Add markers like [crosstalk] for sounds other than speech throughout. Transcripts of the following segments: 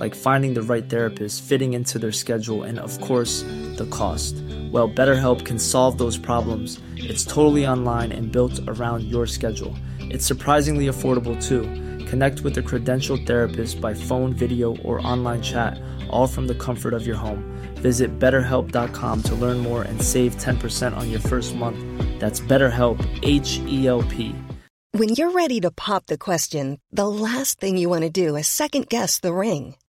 like finding the right therapist, fitting into their schedule, and of course, the cost. Well, BetterHelp can solve those problems. It's totally online and built around your schedule. It's surprisingly affordable too. Connect with a credentialed therapist by phone, video, or online chat, all from the comfort of your home. Visit betterhelp.com to learn more and save 10% on your first month. That's BetterHelp, H E L P. When you're ready to pop the question, the last thing you want to do is second guess the ring.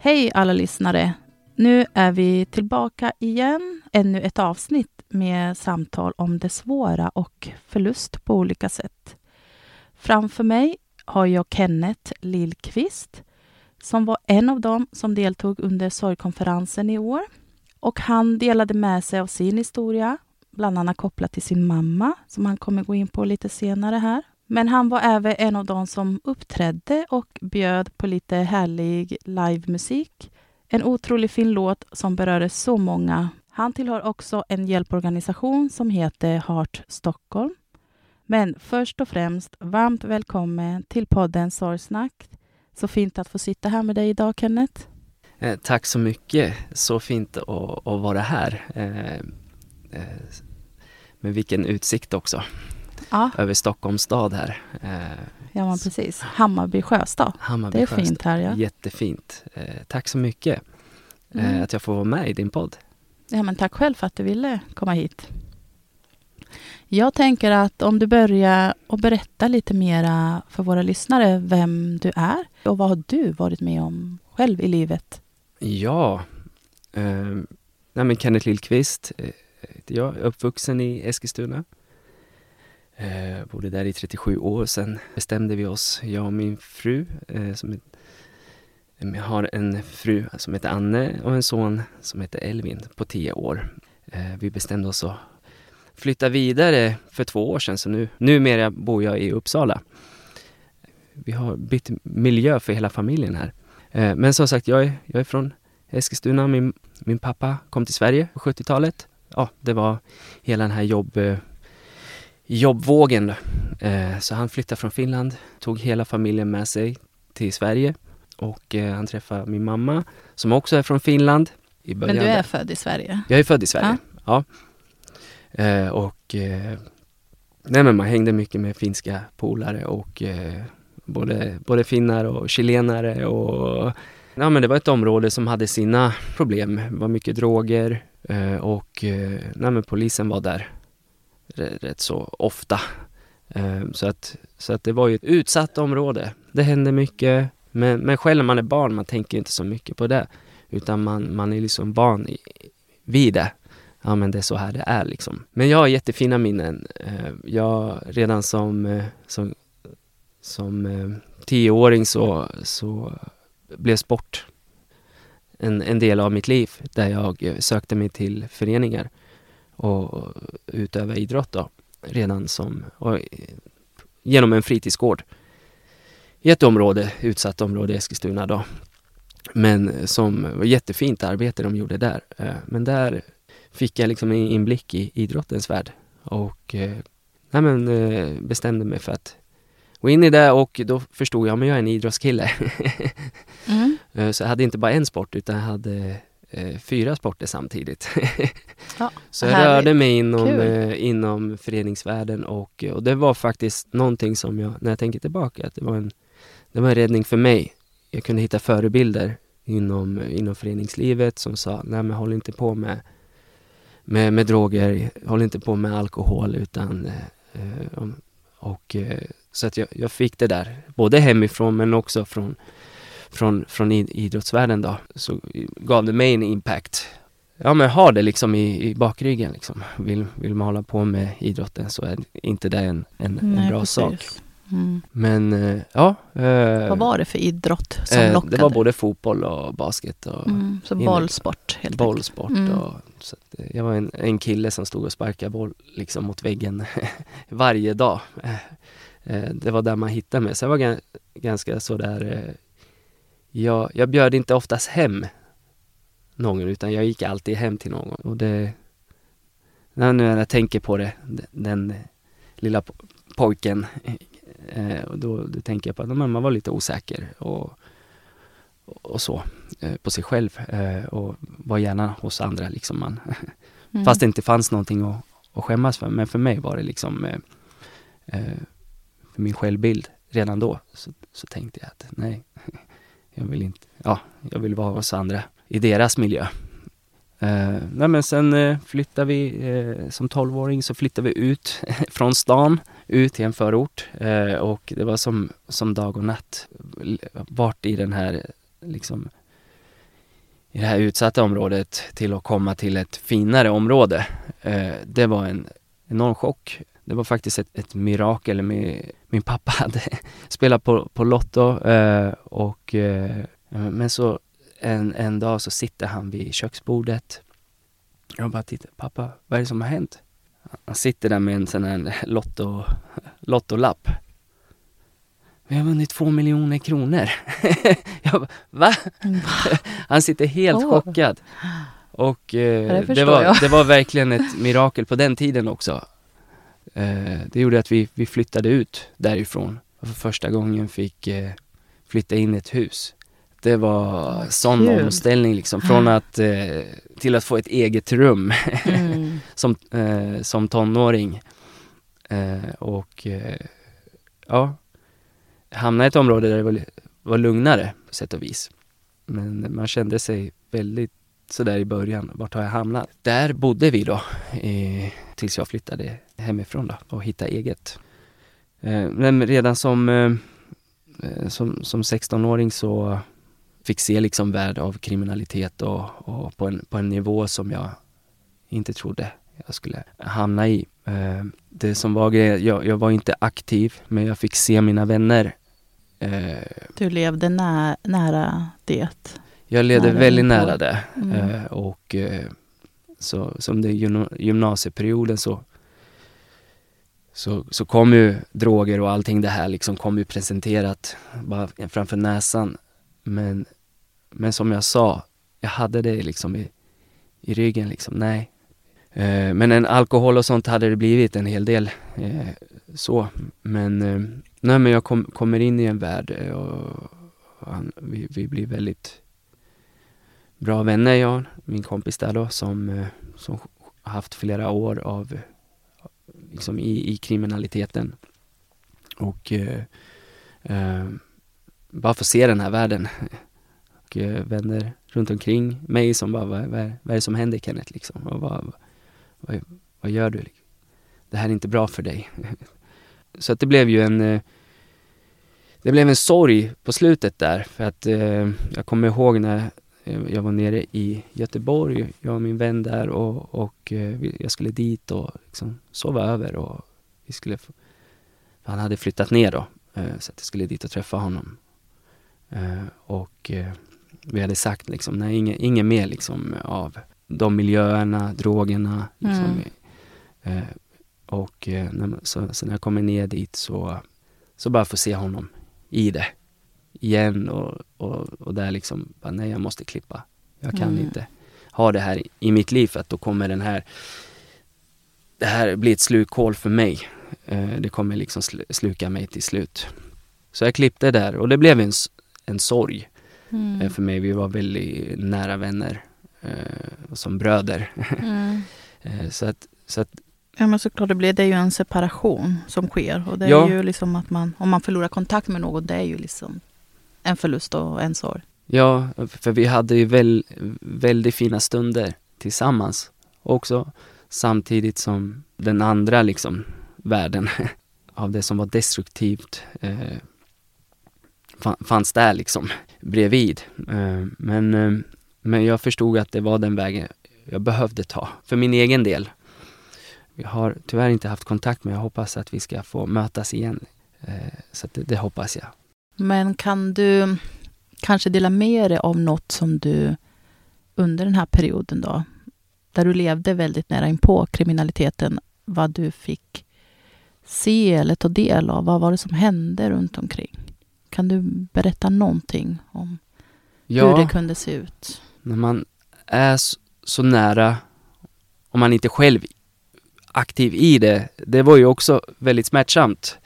Hej alla lyssnare! Nu är vi tillbaka igen. Ännu ett avsnitt med samtal om det svåra och förlust på olika sätt. Framför mig har jag Kenneth Lillqvist som var en av dem som deltog under sorgkonferensen i år. Och han delade med sig av sin historia, bland annat kopplat till sin mamma, som han kommer gå in på lite senare här. Men han var även en av de som uppträdde och bjöd på lite härlig livemusik. En otroligt fin låt som berörde så många. Han tillhör också en hjälporganisation som heter Heart Stockholm. Men först och främst, varmt välkommen till podden Sorgsnack. Så fint att få sitta här med dig idag, Kenneth. Eh, tack så mycket. Så fint att, att vara här. Eh, eh, men vilken utsikt också ja. över Stockholms stad här. Eh, ja, men precis. Hammarby sjöstad. Hammarby det är sjöstad. fint här. Ja. Jättefint. Eh, tack så mycket eh, mm. att jag får vara med i din podd. Ja, men tack själv för att du ville komma hit. Jag tänker att om du börjar och berätta lite mera för våra lyssnare vem du är och vad har du varit med om själv i livet? Ja, eh, nej men Kenneth Lillqvist. Eh, jag är uppvuxen i Eskilstuna. Eh, bodde där i 37 år. Sen bestämde vi oss, jag och min fru, eh, som jag har en fru som heter Anne och en son som heter Elvin på 10 år. Eh, vi bestämde oss att flytta vidare för två år sedan, så nu, numera bor jag i Uppsala. Vi har bytt miljö för hela familjen här. Eh, men som sagt, jag är, jag är från Eskilstuna. Min, min pappa kom till Sverige på 70-talet. Ja, det var hela den här jobb jobbvågen. Eh, så han flyttade från Finland, tog hela familjen med sig till Sverige och eh, han träffade min mamma som också är från Finland. I Men början du är där. född i Sverige? Jag är född i Sverige, ja. Eh, och eh, nej men man hängde mycket med finska polare och eh, både, både finnar och chilenare och ja men det var ett område som hade sina problem. Det var mycket droger eh, och nej men polisen var där rätt, så ofta. Eh, så, att, så att det var ju ett utsatt område. Det hände mycket. Men, men själv när man är barn, man tänker inte så mycket på det. Utan man, man är liksom van i, vid det. Ja men det är så här det är liksom. Men jag har jättefina minnen. Eh, jag redan som, eh, som, som tioåring så, så blev sport en, en del av mitt liv. Där jag sökte mig till föreningar och utöva idrott då. Redan som, och, genom en fritidsgård. I ett område, utsatt område i Eskilstuna då. Men som var jättefint arbete de gjorde där. Eh, Men där fick jag liksom en inblick i idrottens värld och eh, nej men, eh, bestämde mig för att gå in i det och då förstod jag, men jag är en idrottskille. [laughs] Mm. Så jag hade inte bara en sport utan jag hade fyra sporter samtidigt. Ja, [laughs] Så jag härligt. rörde mig inom, eh, inom föreningsvärlden och, och det var faktiskt någonting som jag, när jag tänker tillbaka, att det var en, det var en räddning för mig. Jag kunde hitta förebilder inom, inom föreningslivet som sa, nej men håll inte på med, med, med droger, håll inte på med alkohol utan eh, eh, och eh, så att jag, jag fick det där, både hemifrån men också från, från, från id- idrottsvärlden då, så gav det mig en impact. Ja men ha det liksom i, i bakryggen liksom. Vill, vill man hålla på med idrotten så är inte det en, en, en Nej, bra precis. sak. Mm. Men eh, ja. eh, Vad var det för idrott som eh, lockade? Det var både fotboll och basket och mm, så bollsport helt bollsport. Mm. Och, så eh, jag var en, en kille som stod och sparkade boll liksom mot väggen [laughs] varje dag. Eh, eh, det var där man hittade mig. Så jag var gan, ganska sådär... Jag, jag bjöd inte oftast hem någon utan jag gick alltid hem till någon. Och det... När när jag tänker på det, den, lilla po- pojken eh, då, då tänker jag på att man var lite osäker och, och så eh, på sig själv eh, och var gärna hos andra liksom man. Mm. Fast det inte fanns någonting att, att skämmas för. Men för mig var det liksom för min självbild redan då så, så tänkte jag att nej, jag vill inte, ja, jag vill vara hos andra i deras miljö. Eh, nej men sen eh, flyttade vi, eh, som 12-åring så flyttade vi ut [laughs] från stan ut till en förort eh, och det var som, som dag och natt. Vart i den här liksom i det här utsatta området till att komma till ett finare område. Eh, det var en enorm chock. Det var faktiskt ett, ett mirakel. Min, min pappa hade [laughs] spelat på, på Lotto eh, och eh, men så en, en dag så sitter han vid köksbordet. Jag bara tittar, pappa vad är det som har hänt? Han sitter där med en sån här [laughs] lotto, lottolapp. Vi har vunnit två miljoner kronor. [laughs] jag bara, va? Han sitter helt Åh. chockad. Och eh, det det, var, jag. det var verkligen ett mirakel på den tiden också. Eh, det gjorde att vi, vi flyttade ut därifrån och för första gången fick eh, flytta in i ett hus. Det var sån kul. omställning liksom, från att eh, till att få ett eget rum Mm. [laughs] som, som tonåring. Och ja, hamnade i ett område där det var, var lugnare på sätt och vis. Men man kände sig väldigt sådär i början, vart har jag hamnat? Där bodde vi då, eh, tills jag flyttade hemifrån då och hittade eget. Eh, men redan som, eh, eh, som, som 16-åring så fick se liksom värld av kriminalitet och, och på, en, på en nivå som jag inte trodde jag skulle hamna i. Det som var jag, jag var inte aktiv men jag fick se mina vänner. Du levde nä nära det. jag levde Nära väldigt nära det. Mm. Och så, som det gymnasieperioden så, så, så kom ju droger och allting det här liksom kom ju presenterat bara framför näsan. Men, men som jag sa, jag hade det liksom i, i ryggen liksom, nej. Eh, men en alkohol och sånt hade det blivit en hel del eh, så. Men, eh, nej men jag kom, kommer in i en värld eh, och, och, han, vi, vi blir väldigt bra vänner, jag min kompis där då, som, eh, som har haft flera år av liksom i, i kriminaliteten. Och eh, eh, bara få se den här världen. Och eh, vänner runt omkring mig som bara, vad, vad, vad är det som händer Kenneth liksom? Och vad, vad, vad gör du? Det här är inte bra för dig. [laughs] Så att det blev ju en eh, det blev en sorg på slutet där för att eh, jag kommer ihåg när jag var nere i Göteborg, jag och min vän där och, och eh, jag skulle dit och liksom sova över och vi skulle han hade flyttat ner då eh, så att jag skulle dit och träffa honom. Eh, och vi hade sagt liksom, nej inget, inget mer liksom av de miljöerna, drogerna. Liksom. Mm. Och så, så, när jag kommer ner dit så, så bara få se honom i det igen och, och, och där liksom, bara, nej jag måste klippa. Jag kan mm. inte ha det här i mitt liv för att då kommer den här, det här blir ett slukhål för mig. Eh, det kommer liksom sl sluka mig till slut. Så jag klippte där och det blev en, en sorg mm. eh, för mig. Vi var väldigt nära vänner, eh, som bröder. Mm. [laughs] Så att, så att Ja men såklart, det, blir, det är ju en separation som sker. Och det är ja. ju liksom att man, om man förlorar kontakt med någon, det är ju liksom en förlust och en sorg. Ja, för vi hade ju väl, väldigt fina stunder tillsammans också. Samtidigt som den andra liksom världen [laughs] av det som var destruktivt eh, fanns där liksom bredvid. Eh, men, eh, men jag förstod att det var den vägen jag behövde ta för min egen del. Vi har tyvärr inte haft kontakt men jag hoppas att vi ska få mötas igen. Eh, så det, det hoppas jag. Men kan du kanske dela med dig av något som du under den här perioden då, där du levde väldigt nära inpå kriminaliteten, vad du fick se eller ta del av? Vad var det som hände runt omkring? Kan du berätta någonting om ja, hur det kunde se ut? När man är så nära, om man inte själv aktiv i det, det var ju också väldigt smärtsamt.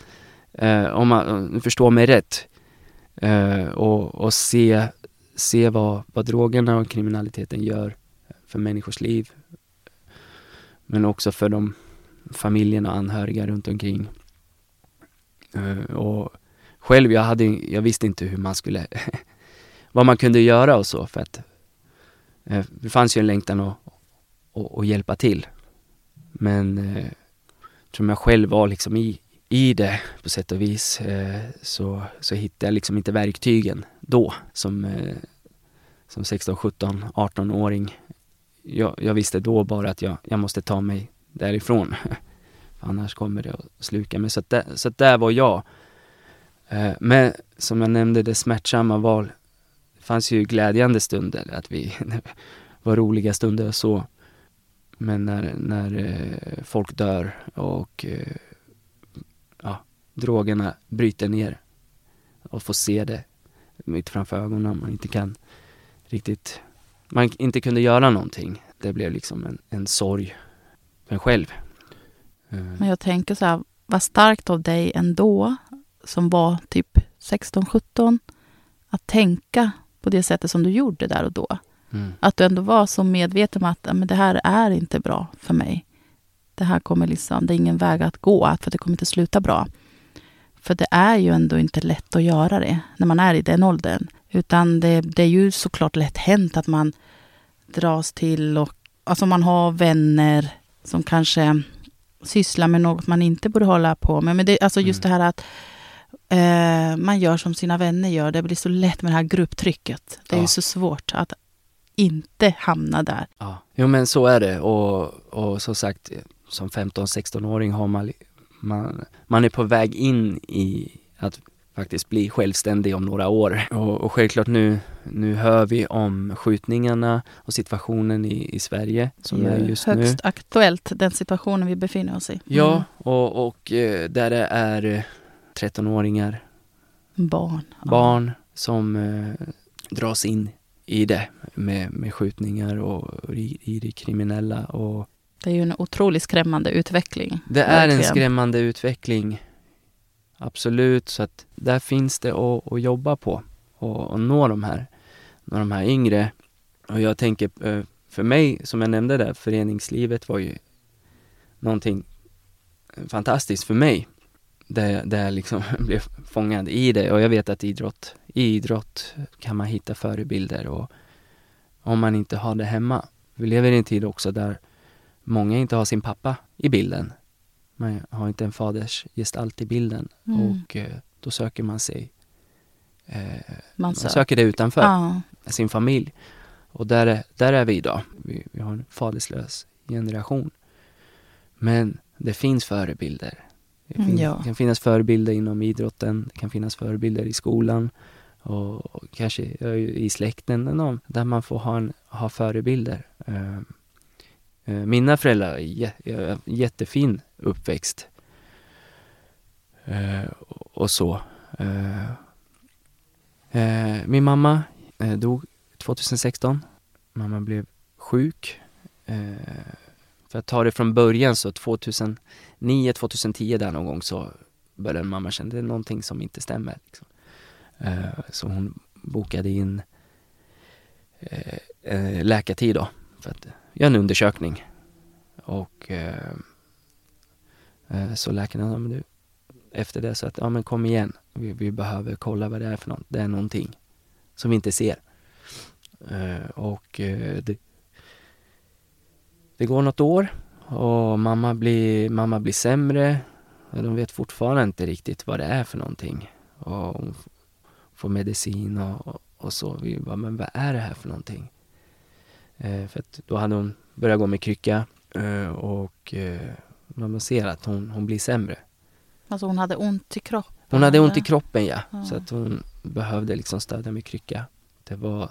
Eh, om man förstår mig rätt. Eh, och, och se, se vad, vad drogerna och kriminaliteten gör för människors liv. Men också för de familjerna och anhöriga runt omkring. Eh, och själv, jag, hade, jag visste inte hur man skulle, [laughs] vad man kunde göra och så för att eh, det fanns ju en längtan att, att, att hjälpa till. Men eh, som jag själv var liksom i, i det på sätt och vis eh, så, så hittade jag liksom inte verktygen då som, eh, som 16, 17, 18-åring. Jag, jag, visste då bara att jag, jag måste ta mig därifrån. [laughs] Annars kommer det att sluka mig. Så, att där, så att där var jag. Eh, men som jag nämnde, det smärtsamma var, det fanns ju glädjande stunder, att vi [laughs] var roliga stunder och så. Men när, när folk dör och drogerna bryter ner och får se det mitt framför ögonen. Man inte kan riktigt, man inte kunde göra någonting. Det blev liksom en, en sorg för en själv. Eh. Men jag tänker så här, vad starkt av dig ändå, som var typ 16-17, att tänka på det sättet som du gjorde där och då. Mm. Att du ändå var så medveten om att men det här är inte bra för mig. Det här kommer liksom, det är ingen väg att gå, för det kommer inte sluta bra. För det är ju ändå inte lätt att göra det när man är i den åldern. Utan det, det är ju såklart lätt hänt att man dras till och alltså man har vänner som kanske sysslar med något man inte borde hålla på med. Men det, alltså just mm. det här att eh, man gör som sina vänner gör. Det blir så lätt med det här grupptrycket. Det är ja. ju så svårt att inte hamna där. Ja, jo men så är det och, och som sagt som 15-16-åring har man man, man är på väg in i att faktiskt bli självständig om några år. Och, och självklart nu, nu hör vi om skjutningarna och situationen i, i Sverige som är just högst nu. Högst aktuellt, den situationen vi befinner oss i. Mm. Ja, och, och eh, där det är 13-åringar, barn, barn ja. som eh, dras in i det med, med skjutningar och i, i det kriminella och det är ju en otroligt skrämmande utveckling. Det är verkligen. en skrämmande utveckling. Absolut, så att där finns det att, att jobba på. och, och nå de här, nå de här yngre. Och jag tänker, eh, för mig, som jag nämnde där, föreningslivet var ju någonting fantastiskt för mig. Där, där jag liksom [laughs] blev fångad i det och jag vet att idrott, i idrott kan man hitta förebilder och om man inte har det hemma. Vi lever i en tid också där många inte har sin pappa i bilden. Man har inte en faders gestalt i bilden Mm. och eh, då söker man sig eh, Man man söker. söker det utanför Ja. sin familj. Och där, är- där är vi idag. Vi, vi har en faderslös generation. Men det finns förebilder. Det, Mm, finns, ja. det kan finnas förebilder inom idrotten, det kan finnas förebilder i skolan och, och kanske ja, i släkten, där man får ha, en, ha förebilder. Eh, eh, Eh, mina föräldrar har jättefin uppväxt. Eh, och, så. Eh, eh, min mamma eh, dog 2016. Mamma blev sjuk. Eh, för att ta det från början så 2009, 2010 där någon gång så började mamma känna det är någonting som inte stämmer. Liksom. Eh, så hon bokade in eh, eh läkartid då för att göra en undersökning. Och eh, eh så läkarna sa, men du, efter det så att, ja men kom igen, vi, vi behöver kolla vad det är för något. Det är någonting som vi inte ser. Eh, och eh, det, det går något år och mamma blir, mamma blir sämre. De vet fortfarande inte riktigt vad det är för någonting. Och hon får medicin och, och så. Vi bara, men vad är det här för någonting? Eh, för att då hade hon börjat gå med krycka eh, och eh, man ser att hon, hon blir sämre. Alltså hon hade ont i kroppen? Hon hade ont i kroppen ja, Ja. så att hon behövde liksom stödja med krycka. Det var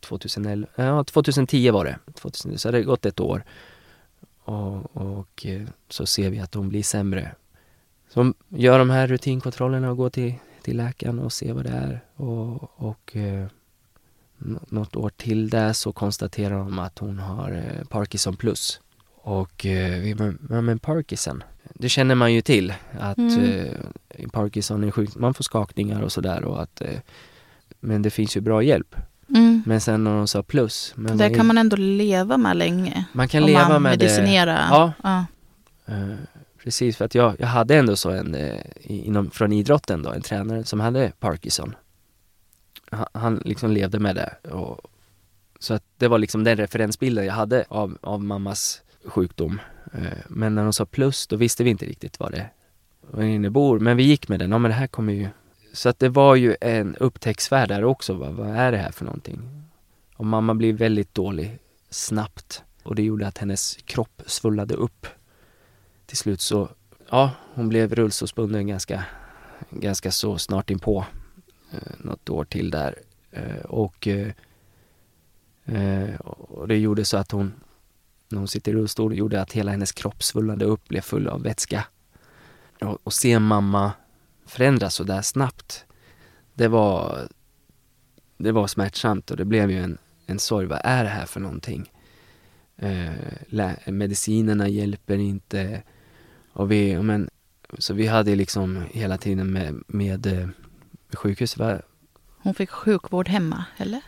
2011, ja 2010 var det, 2010, så hade det gått ett år. Och, och så ser vi att hon blir sämre. Så hon gör de här rutinkontrollerna och går till, till läkaren och ser vad det är. Och, och något år till där så konstaterar de att hon har eh, Parkinson plus. Och eh, ja men Parkinson, det känner man ju till att Mm. eh, Parkinson är sjuk, man får skakningar och sådär och att eh, men det finns ju bra hjälp. Mm. Men sen när de sa plus, men Det kan är- man ändå leva med länge. man kan leva man med det. medicinerar. Ja. Ja. Eh, precis, för att jag, jag hade ändå så en, eh, inom, från idrotten då, en tränare som hade Parkinson. Han, han liksom levde med det. Och, så att det var liksom den referensbilden jag hade av, av mammas sjukdom. Eh, men när de sa plus, då visste vi inte riktigt vad det vad det innebor. Men vi gick med den, ja men det här kommer ju... Så att det var ju en upptäcktsfärd där också, vad, vad är det här för någonting? Och mamma blev väldigt dålig snabbt. Och det gjorde att hennes kropp svullade upp till slut så, ja, hon blev rullstolsbunden ganska, ganska så snart inpå. Eh, något år till där. Eh, och, eh, eh, och det gjorde så att hon, när hon sitter i rullstol, gjorde att hela hennes kropp svullnade upp, blev full av vätska. Och, och se mamma förändras så där snabbt, det var, det var smärtsamt och det blev ju en, en sorg. Vad är det här för någonting? Eh, medicinerna hjälper inte. Och vi, men, så vi hade liksom hela tiden med, med eh, sjukhus. Va? Hon fick sjukvård hemma, eller?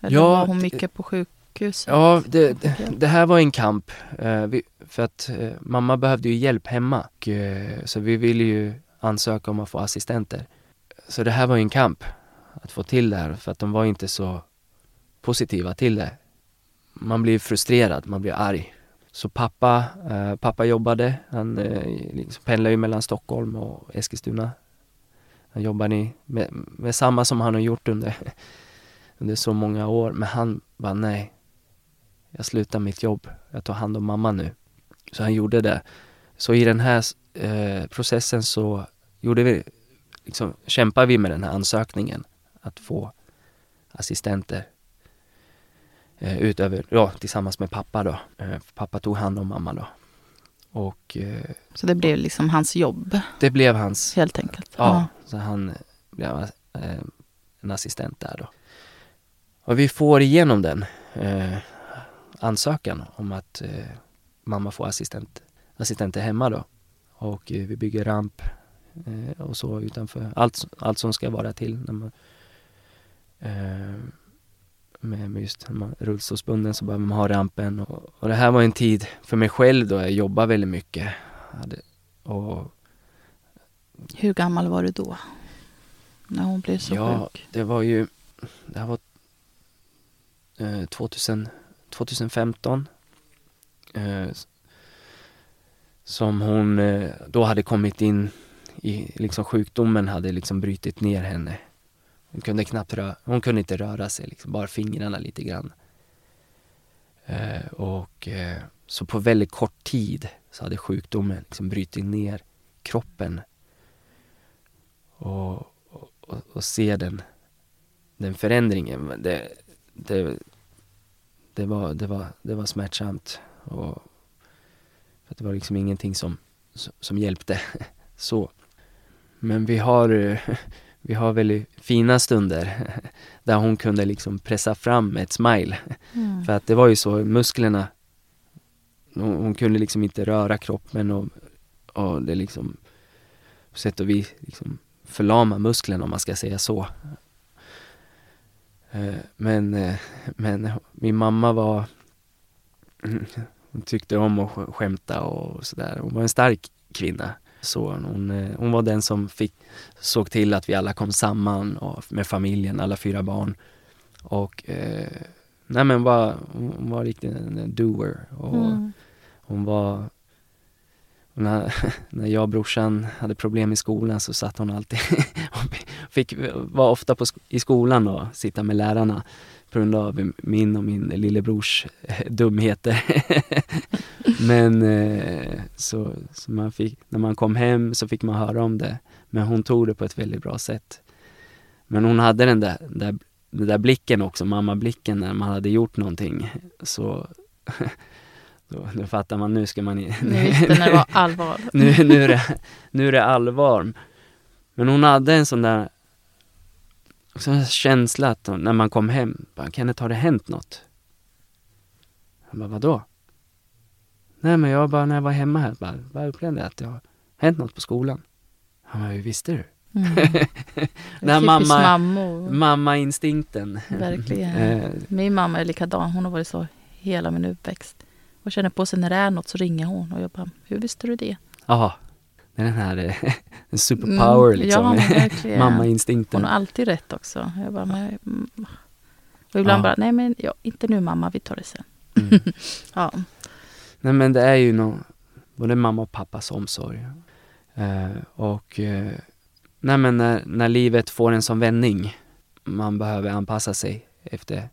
Eller Ja, var hon mycket på sjukhuset? Ja, det, det, här var en kamp. Eh, för att eh, mamma behövde ju hjälp hemma. Eh, så vi ville ju ansöka om att få assistenter. Så det här var en kamp att få till det här för att de var inte så positiva till det. Man blir frustrerad, man blir arg. Så pappa, eh, pappa jobbade, han eh, liksom pendlade ju mellan Stockholm och Eskilstuna. Han jobbade i, med, med samma som han har gjort under, under så många år. Men han bara nej, jag slutar mitt jobb, jag tar hand om mamma nu. Så han gjorde det. Så i den här eh, processen så gjorde vi, liksom, kämpade vi med den här ansökningen att få assistenter eh, utöver, ja tillsammans med pappa då. Eh, pappa tog hand om mamma då. Och eh, Så det blev liksom hans jobb, det blev hans, helt enkelt. ja, så han blev eh, en assistent där då. Och vi får igenom den eh, ansökan om att eh, mamma får assistent, assistenter hemma då. Och eh, vi bygger ramp eh, och så utanför. Allt, allt som ska vara till när man, eh, med, med just när man är rullstolsbunden så behöver man ha rampen och, och det här var en tid för mig själv då jag jobbade väldigt mycket. Hade, och hur gammal var du då? När hon blev så ja, sjuk? det var ju, det här var eh, 2000, 2015. Eh, som hon eh, då hade kommit in i, liksom sjukdomen hade liksom brutit ner henne. Hon kunde knappt röra, hon kunde inte röra sig, liksom, bara fingrarna lite grann. Eh, och eh, så på väldigt kort tid så hade sjukdomen liksom brutit ner kroppen. Och, och, och, se den, den förändringen, det, det, det, var, det, var, det var smärtsamt. Och, för det var liksom ingenting som, som, hjälpte. [laughs] så. Men vi har, [laughs] vi har väldigt fina stunder [laughs] där hon kunde liksom pressa fram ett smile. Mm. För att det var ju så, musklerna, hon, hon kunde liksom inte röra kroppen och, och det liksom på sätt och vis liksom förlama musklerna om man ska säga så. Eh, Men, eh, men min mamma var Hon tyckte om att sk- skämta och sådär. Hon var en stark kvinna. Så hon, eh, hon var den som fick, såg till att vi alla kom samman och, med familjen, alla fyra barn. Och nej men var, hon var riktigt en doer. Och Mm. hon var när, [laughs] när jag och brorsan hade problem i skolan så satt hon alltid [laughs] och fick vara ofta på, i skolan och sitta med lärarna på grund av min och min lillebrors eh, dumheter. [laughs] Men eh, så, så man fick, när man kom hem så fick man höra om det. Men hon tog det på ett väldigt bra sätt. Men hon hade den där, där, den där blicken också, mammablicken när man hade gjort någonting. Så då, då fattar man, nu ska man... i- [laughs] Ni visste när det var allvar. nu, nu, är det, nu är det allvar. Men hon hade en sån där sån känsla att hon, när man kom hem, bara, Kenneth har det hänt något? Jag bara, vadå? Nej men jag bara, när jag var hemma här, bara, bara upplevde att det har hänt något på skolan. Han bara, hur visste du? Mm. [laughs] När Typiskt mamma-. Mamma-instinkten. Verkligen. [laughs] Eh, Min mamma är likadan. Hon har varit så hela min uppväxt. Och känner på sig när det är något så ringer hon. Och jag bara, hur visste du det? Ja, det är den här eh, [laughs] en superpower Mm, liksom. Ja. [laughs] Mamma-instinkten. Hon har alltid rätt också. Jag bara, men, mm. Och ibland Ja. bara, nej men ja, inte nu mamma, vi tar det sen. Mm. [laughs] Ja. Nej men det är ju nog både mamma och pappas omsorg. Eh, och eh, nej men när, när livet får en sån vändning, man behöver anpassa sig efter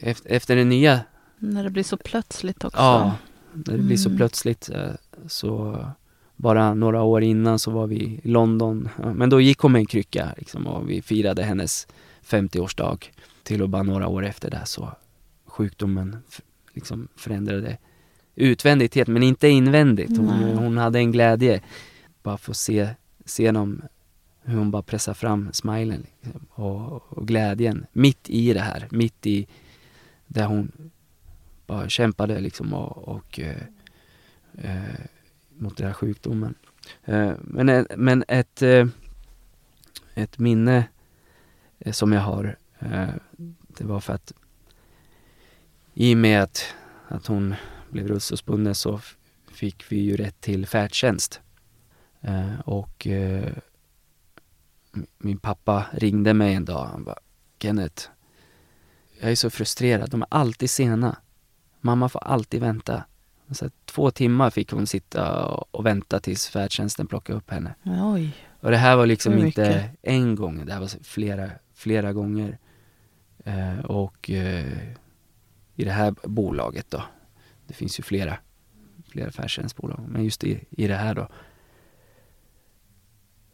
efter, efter det nya. När det blir så plötsligt också. Ja, när det blir så Mm. plötsligt eh, så bara några år innan så var vi i London, men då gick hon med en krycka liksom, och vi firade hennes 50-årsdag. Till och bara några år efter det så sjukdomen liksom förändrade utvändigt helt, men inte invändigt. Hon, hon hade en glädje. Bara få se, se dem, hur hon bara pressar fram smilen liksom, och, och glädjen mitt i det här, mitt i där hon bara kämpade liksom och, och eh, eh, mot den här sjukdomen. Eh, men, eh, men ett, eh, ett minne eh, som jag har, eh, det var för att i och med att, att hon blev rullstolsbunden så fick vi ju rätt till färdtjänst. Eh, och eh, min pappa ringde mig en dag. Han bara, Kenneth, jag är så frustrerad. De är alltid sena. Mamma får alltid vänta. Så två timmar fick hon sitta och, vänta tills färdtjänsten plockade upp henne. Oj. Och det här var liksom inte en gång, det här var flera, flera gånger. Eh, och eh, i det här bolaget då, det finns ju flera, flera färdtjänstbolag, men just i, i det här då.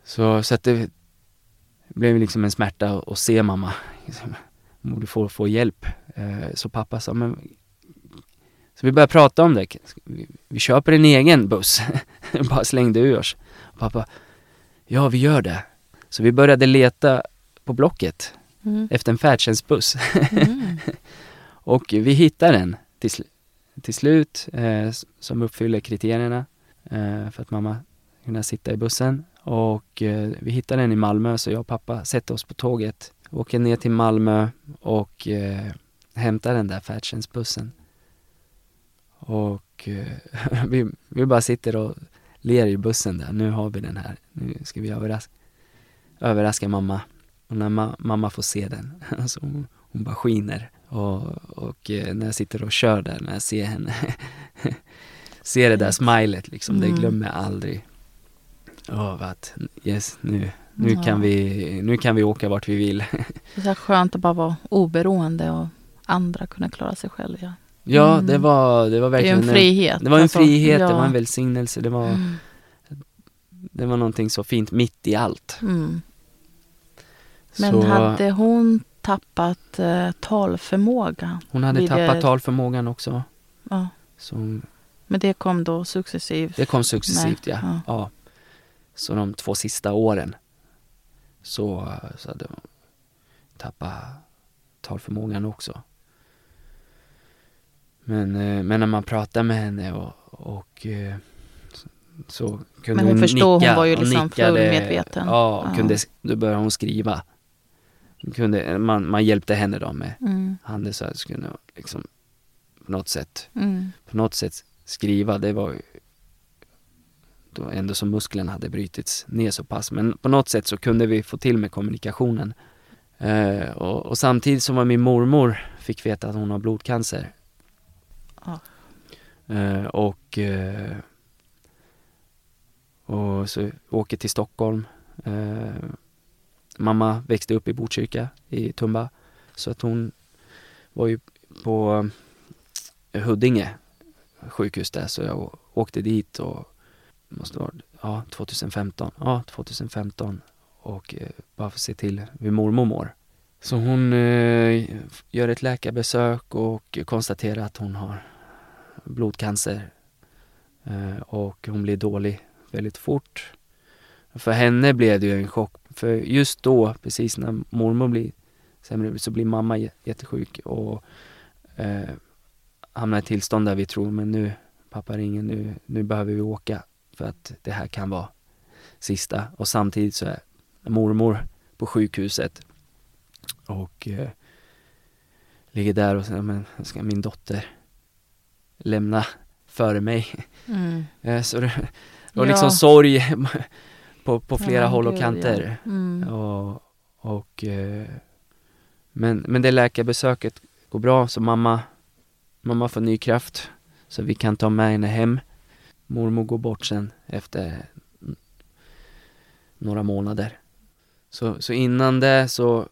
Så, så att det blev liksom en smärta att, se mamma. Hon borde få, hjälp. Eh, så pappa sa, men så vi började prata om det. Vi, köper en egen buss. [laughs] Bara slängde ur oss. Pappa, ja vi gör det. Så vi började leta på Blocket Mm. efter en färdtjänstbuss. [laughs] Mm. Och vi hittade den till, sl- till slut eh, som uppfyller kriterierna eh, för att mamma kunna sitta i bussen. Och eh, vi hittade den i Malmö så jag och pappa sätter oss på tåget, åker ner till Malmö och eh, hämtar den där färdtjänstbussen. Och eh, [laughs] vi, vi bara sitter och ler i bussen där. Nu har vi den här. Nu ska vi överraska, överraska mamma. Och när ma mamma får se den, [laughs] alltså hon, hon bara skiner. Och, och eh, när jag sitter och kör där, när jag ser henne, [laughs] ser det där smilet liksom, mm. det glömmer jag aldrig. Av att yes, nu, nu, ja. kan vi, nu kan vi åka vart vi vill. [laughs] Det är så skönt att bara vara oberoende och andra kunna klara sig själv. Ja, ja det, mm. var, det var verkligen det en frihet. Det var en alltså, frihet, ja. det var en välsignelse, det var, mm. det var någonting så fint mitt i allt. Mm. Men så, hade hon tappat eh, talförmåga? Hon hade tappat det... talförmågan också. Ja. Så, Men det kom då successivt? Det kom successivt, ja. ja. ja. Så de två sista åren så, så hade hon tappat talförmågan också. Men, eh, men när man pratar med henne och, och eh, så kunde men hon, hon förstod, nicka hon var ju liksom fullmedveten. Ja, ja. Kunde, då började hon skriva. Kunde, man, man hjälpte henne då med mm. handen så att kunde liksom på något sätt, mm. på något sätt skriva. Det var då ändå som musklerna hade brutits ner så pass. Men på något sätt så kunde vi få till med kommunikationen. Eh, och, och, samtidigt som min mormor fick veta att hon har blodcancer. Ah. Eh, och, eh, och så åker till Stockholm. Eh, mamma växte upp i Botkyrka i Tumba. Så att hon var ju på Huddinge sjukhus där så jag åkte dit och måste vara, ja 2015, ja 2015 och eh, bara för att se till hur mormor mår. Så hon eh, gör ett läkarbesök och konstaterar att hon har blodcancer. Eh, och hon blir dålig väldigt fort. För henne blev det ju en chock, för just då, precis när mormor blir sämre, så blir mamma jättesjuk och eh, hamnar i ett tillstånd där vi tror, men nu, pappa ringer, nu, nu behöver vi åka för att det här kan vara sista. Och samtidigt så är mormor på sjukhuset och eh, ligger där och säger, men ska min dotter lämna före mig? Mm. [laughs] Eh, så det var liksom ja. sorg [laughs] på, på flera ja, håll och kanter. Ja. Mm. Och, och eh, men, men det läkarbesöket går bra, så mamma, mamma får ny kraft. Så vi kan ta med henne hem. Mormor går bort sen efter några månader. Så, så innan det så,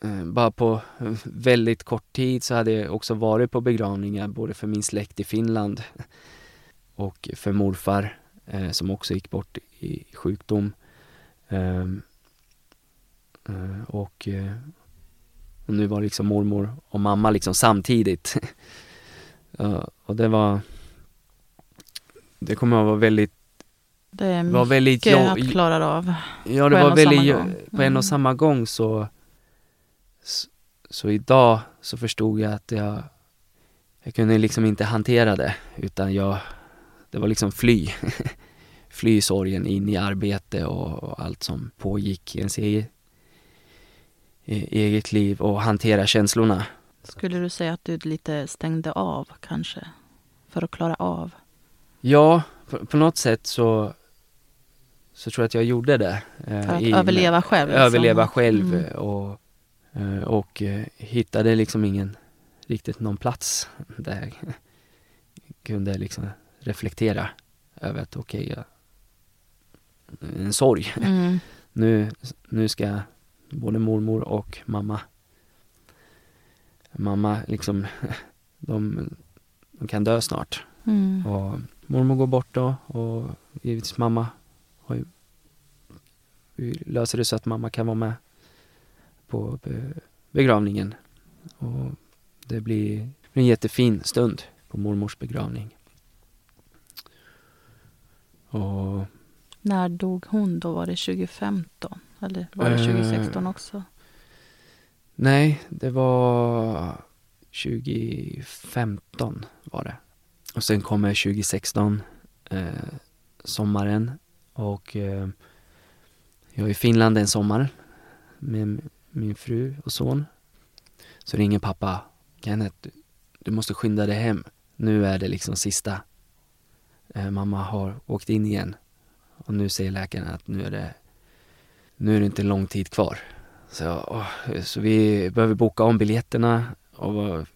eh, bara på väldigt kort tid så hade jag också varit på begravningar både för min släkt i Finland och för morfar eh, som också gick bort i sjukdom. Ehm, eh, och, eh, och nu var liksom mormor och mamma liksom samtidigt. [laughs] och det var det kommer att vara väldigt det är var väldigt mycket att klara av. Ja, det var väldigt, mm. på en och mm. samma gång så, så, så idag så förstod jag att jag, jag kunde liksom inte hantera det utan jag, det var liksom fly. [laughs] fly sorgen in i arbete och, och allt som pågick i ens eget, eget liv och hantera känslorna. Skulle du säga att du lite stängde av kanske? För att klara av? Ja, på, på, något sätt så, så tror jag att jag gjorde det. Eh, För att i, överleva själv? Liksom. Överleva själv mm. och, eh, och eh, hittade liksom ingen, riktigt någon plats där jag kunde liksom reflektera över att okej, okay, en sorg. Mm. [laughs] nu, nu ska både mormor och mamma Mamma liksom, [laughs] de, de kan dö snart. Mm. Och mormor går bort då och givetvis mamma har ju, vi löser det så att mamma kan vara med på begravningen. Och det blir en jättefin stund på mormors begravning. Och När dog hon då? Var det 2015? Eller var det 2016 eh, också? Nej, det var 2015 var det. Och sen kommer 2016, eh, sommaren. Och eh, jag är i Finland en sommar med min fru och son. Så ringer pappa. Kenneth, du, du måste skynda dig hem. Nu är det liksom sista. Eh, mamma har åkt in igen. Och nu säger läkaren att nu är det, nu är det inte lång tid kvar. Så, åh, så vi behöver boka om biljetterna och,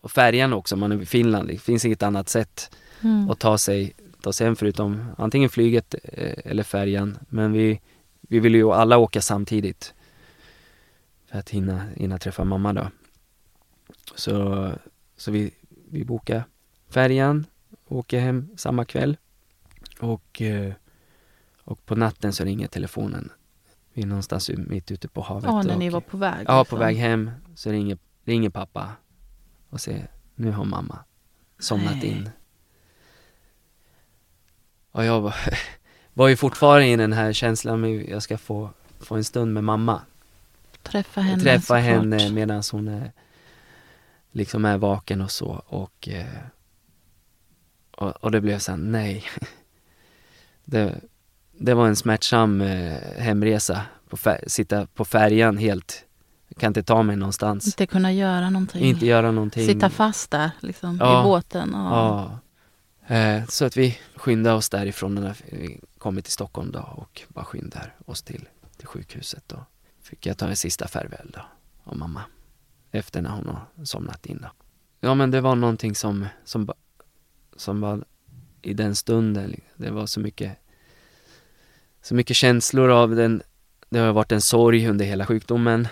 och färjan också man är i Finland. Det finns inget annat sätt Mm. att ta sig, ta sig hem förutom antingen flyget eh, eller färjan. Men vi, vi vill ju alla åka samtidigt för att hinna, hinna träffa mamma då. Så, så vi, vi bokar färjan, åker hem samma kväll och, eh, och på natten så ringer telefonen. Vi är någonstans mitt ute på havet. Ja, när ni var på väg. Ja, liksom. på väg hem så ringer, ringer pappa och säger nu har mamma somnat Nej. in. Och jag var, [laughs] var ju fortfarande i den här känslan med jag ska få, få en stund med mamma. Träffa henne Träffa såklart. henne medan hon är, liksom är vaken och så och, eh, och, och det blev så här, nej. [laughs] Det, det var en smärtsam eh, hemresa, på sitta på färjan helt, jag kan inte ta mig någonstans, Inte kunna göra någonting. inte göra någonting. Sitta fast där liksom, Ja. i båten. Och... Ja. Eh, så att vi skyndade oss därifrån när vi kommit till Stockholm då och bara skyndade oss till, till sjukhuset då. Fick jag ta en sista farväl då av mamma. Efter när hon har somnat in då. Ja men det var någonting som, som, ba- som var i den stunden, det var så mycket så mycket känslor av den, det har varit en sorg under hela sjukdomen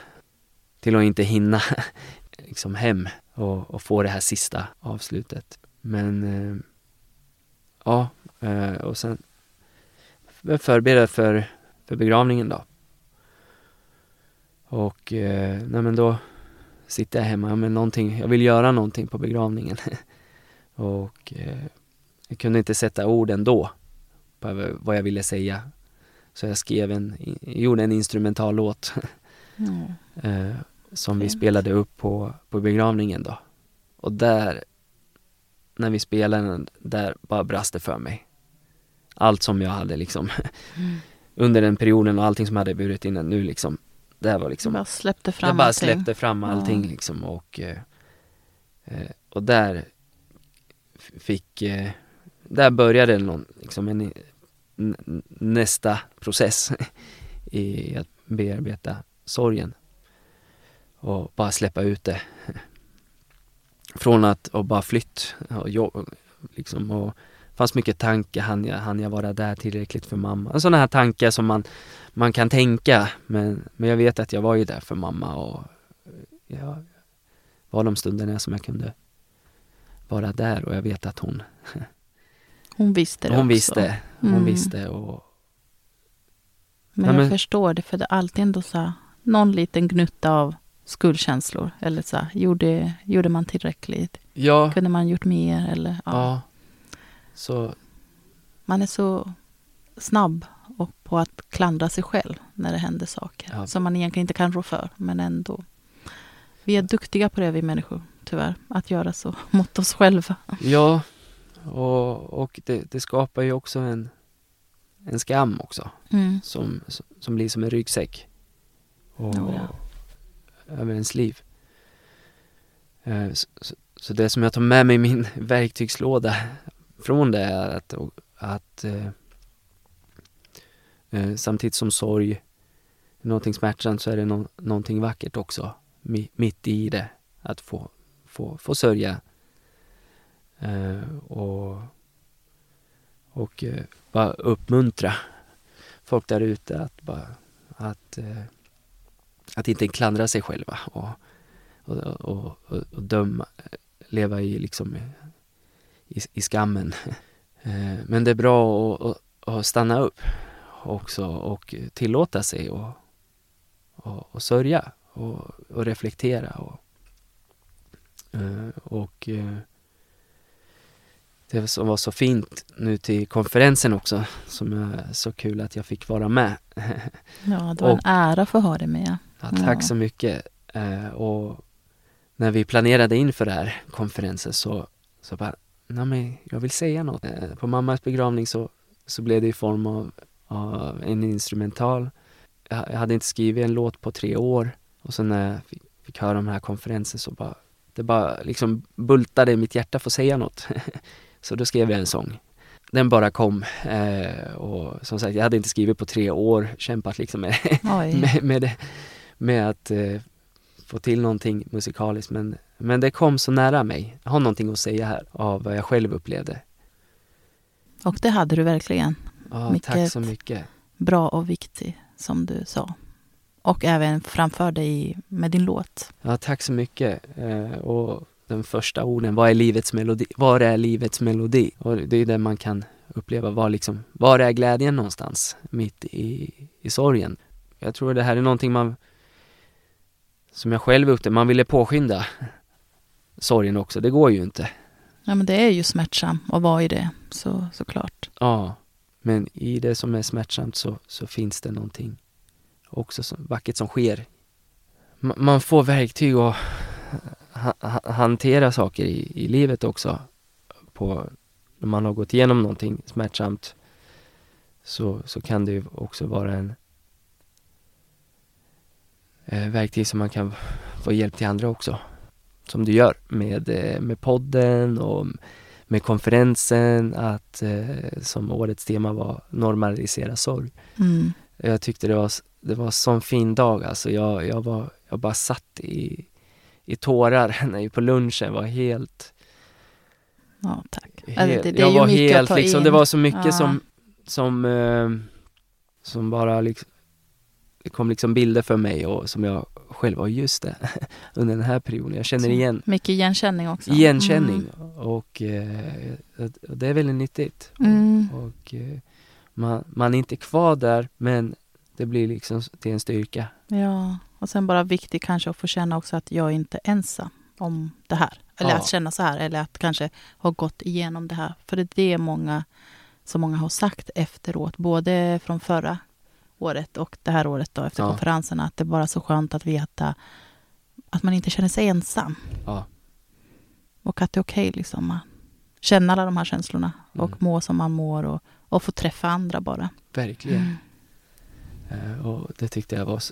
till att inte hinna [laughs] liksom hem och, och få det här sista avslutet. Men eh, ja, eh, och sen var förbereda för, för begravningen då. Och eh, nej men då sitter jag hemma med någonting, jag vill göra någonting på begravningen. [laughs] och eh, jag kunde inte sätta orden då på vad jag ville säga. Så jag skrev en, gjorde en instrumental låt [laughs] mm eh, som vi Fint. spelade upp på, på begravningen då. Och där, när vi spelade den, där bara brast det för mig. Allt som jag hade liksom Mm. [laughs] under den perioden och allting som jag hade burit innan nu liksom, det var liksom, bara släppte fram jag bara allting. släppte fram allting Ja. liksom och, eh, eh, och där fick, eh, där började någon, liksom en, nästa process [laughs] i att bearbeta sorgen och bara släppa ut det. Från att och bara flytt och jobb, liksom och fanns mycket tankar, hann jag, hann jag vara där tillräckligt för mamma? Sådana här tankar som man, man kan tänka men, men jag vet att jag var ju där för mamma och jag var de stunderna som jag kunde vara där och jag vet att hon, Hon visste det hon också. visste, hon Mm. visste och Men Ja, jag men- förstår det, för det är alltid ändå så någon liten gnutta av skuldkänslor. Eller så här, gjorde, gjorde man tillräckligt? ja, Kunde man gjort mer? Eller, ja. ja. Så Man är så snabb och på att klandra sig själv när det händer saker Ja. som man egentligen inte kan rå för, men ändå. Vi är duktiga på det, vi människor, tyvärr, att göra så [laughs] mot oss själva. Ja, och, och det, det skapar ju också en, en skam också Mm. som, som, blir som en ryggsäck och, ja över ens liv. Eh, så, så, det som jag tar med mig i min [laughs] verktygslåda från det är att, att eh, eh, samtidigt som sorg är någonting smärtsamt så är det någonting vackert också mi, mitt i det. Att få, få, få sörja eh, och, och eh, bara uppmuntra folk där ute att bara att, eh, att inte klandra sig själva och, och, och, och, döma, leva i liksom i, i skammen. Eh, Men det är bra att, att, stanna upp också och tillåta sig och, och, och sörja och, och reflektera och, eh, och eh, det som var så fint nu till konferensen också som är så kul att jag fick vara med. Ja, det var Och- en ära för att ha dig med. Ja, tack Ja. så mycket. Eh, och när vi planerade inför det här konferensen så, så bara, nej men jag vill säga något. Eh, på mammas begravning så, så blev det i form av av en instrumental. Jag jag hade inte skrivit en låt på tre år och sen när jag fick, fick höra de här konferensen så bara, det bara liksom bultade i mitt hjärta för att säga något. [laughs] så då skrev jag en sång. Den bara kom eh, och som sagt, jag hade inte skrivit på tre år, kämpat liksom med, [laughs] med, med, det, med att eh, få till någonting musikaliskt men, men det kom så nära mig. Jag har någonting att säga här av vad jag själv upplevde. Och det hade du verkligen. Ja, tack så mycket. Bra och viktig, som du sa. Och även framförde i, med din låt. Ja, tack så mycket. Eh, och den första orden, vad är livets melodi? Var är livets melodi? Och det är det man kan uppleva, var, liksom, var är glädjen någonstans? Mitt i, i sorgen. Jag tror det här är någonting man, som jag själv upptäckte, man ville påskynda sorgen också. Det går ju inte. Ja, men det är ju smärtsamt att vara i det, så, såklart. Ja, men i det som är smärtsamt så, så finns det någonting också som, vackert som sker. Ma- Man får verktyg att ha, ha, hantera saker i, i livet också. På, när man har gått igenom någonting smärtsamt så, så kan det ju också vara en verktyg som man kan få hjälp till andra också. Som du gör med, eh, med podden och med konferensen att eh, som årets tema var normalisera sorg. Mm. Jag tyckte det var, det var sån fin dag alltså. Jag, jag, var, jag bara satt i, i tårar [laughs] när jag på lunchen var helt, Ja, tack. helt Alltså, det, det är jag ju var helt liksom, det var så mycket Ja. som, som, eh, som bara liksom, det kom liksom bilder för mig och som jag själv, och just det, [laughs] under den här perioden, jag känner igen Mycket igenkänning också. igenkänning och eh, och det är väldigt nyttigt. Mm. Och eh, man, man är inte kvar där men det blir liksom till en styrka. Ja, och sen bara viktigt kanske att få känna också att jag är inte ensam om det här. Eller Ja. att känna så här, eller att kanske ha gått igenom det här. För det är det många, som många har sagt efteråt, både från förra året och det här året då efter Ja. konferenserna, att det är bara så skönt att veta att man inte känner sig ensam. Ja. Och att det är okej liksom att känna alla de här känslorna Mm. och må som man mår och, och få träffa andra bara. Verkligen. Eh, och det tyckte jag var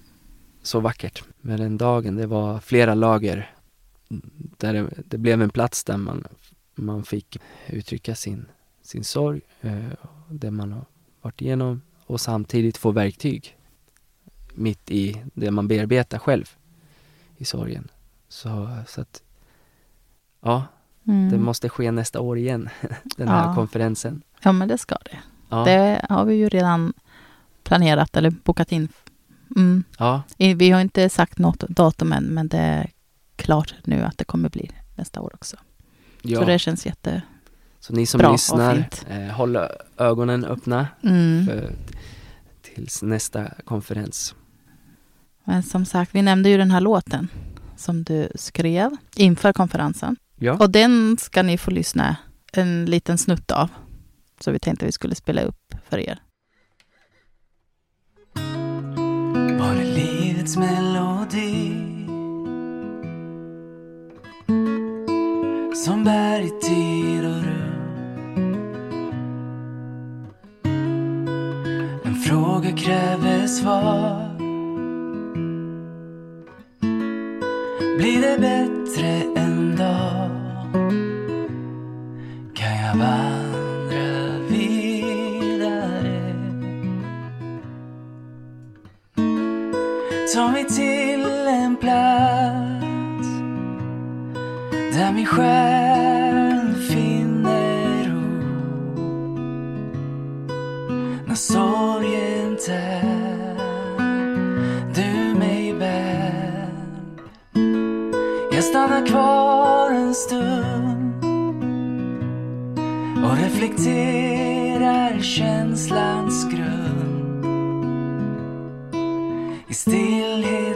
så vackert. Men den dagen, det var flera lager där det, det blev en plats där man, man fick uttrycka sin, sin sorg, eh, det man har varit igenom och samtidigt få verktyg mitt i det man bearbetar själv i sorgen. Så, så att, ja, Mm. det måste ske nästa år igen, [laughs] den här Ja. konferensen. Ja, men det ska det. Ja, Det har vi ju redan planerat eller bokat in. Mm. ja, Vi har inte sagt något datum än, men det är klart nu att det kommer bli nästa år också. ja. Så det känns jätte... Så ni som Bra lyssnar, eh, håll ögonen öppna Mm. för, tills nästa konferens. Men som sagt, vi nämnde ju den här låten som du skrev inför konferensen. Ja, Och den ska ni få lyssna en liten snutt av. Så vi tänkte att vi skulle spela upp för er. Var är livets melodi Som bär i tid och kräver svar. Blir det bättre en dag? Kan jag vandra vidare? Ta mig till en plats där min själ finner ro. När inte du mig bär. Jag stannar kvar en stund och reflekterar känslans grund. I stillhet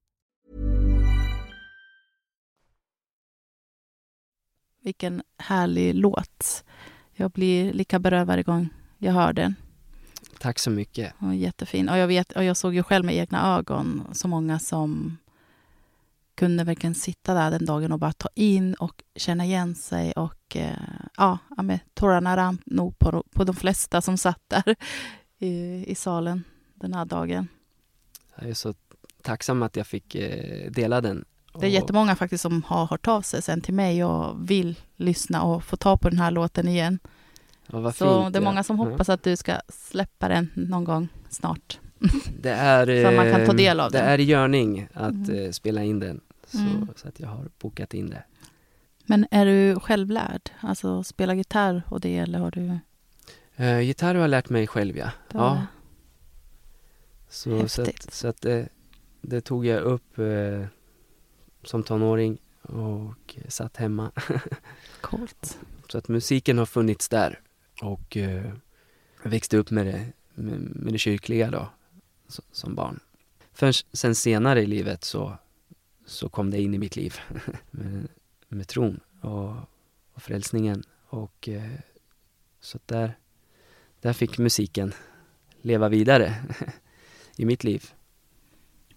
Vilken härlig låt. Jag blir lika berörd varje gång jag hör den. Tack så mycket. Och jättefin. Och jag, vet, och jag såg ju själv med egna ögon så många som kunde verkligen sitta där den dagen och bara ta in och känna igen sig. Och eh, ja, men tårarna rann nog på, på de flesta som satt där i, i salen den här dagen. Jag är så tacksam att jag fick eh, dela den. Det är jättemånga faktiskt som har hört av sig sen till mig och vill lyssna och få ta på den här låten igen. Ja, Så fint. det är många som Ja. hoppas att du ska släppa den någon gång snart. Det är, [laughs] Så man kan ta eh, del av det den. är i görning att Mm. eh, spela in den. Så, Mm. så att jag har bokat in det. Men är du självlärd? Alltså spela gitarr och det eller har du? Eh, gitarr har jag lärt mig själv ja. har ja så, så att, så att det, det tog jag upp eh, som tonåring och satt hemma. [laughs] Coolt. Så att musiken har funnits där och eh, växte upp med det, med, med det kyrkliga då, så, som barn. Först sen senare i livet så, så kom det in i mitt liv [laughs] med, med tron och, och frälsningen och eh, så där, där fick musiken leva vidare [laughs] i mitt liv.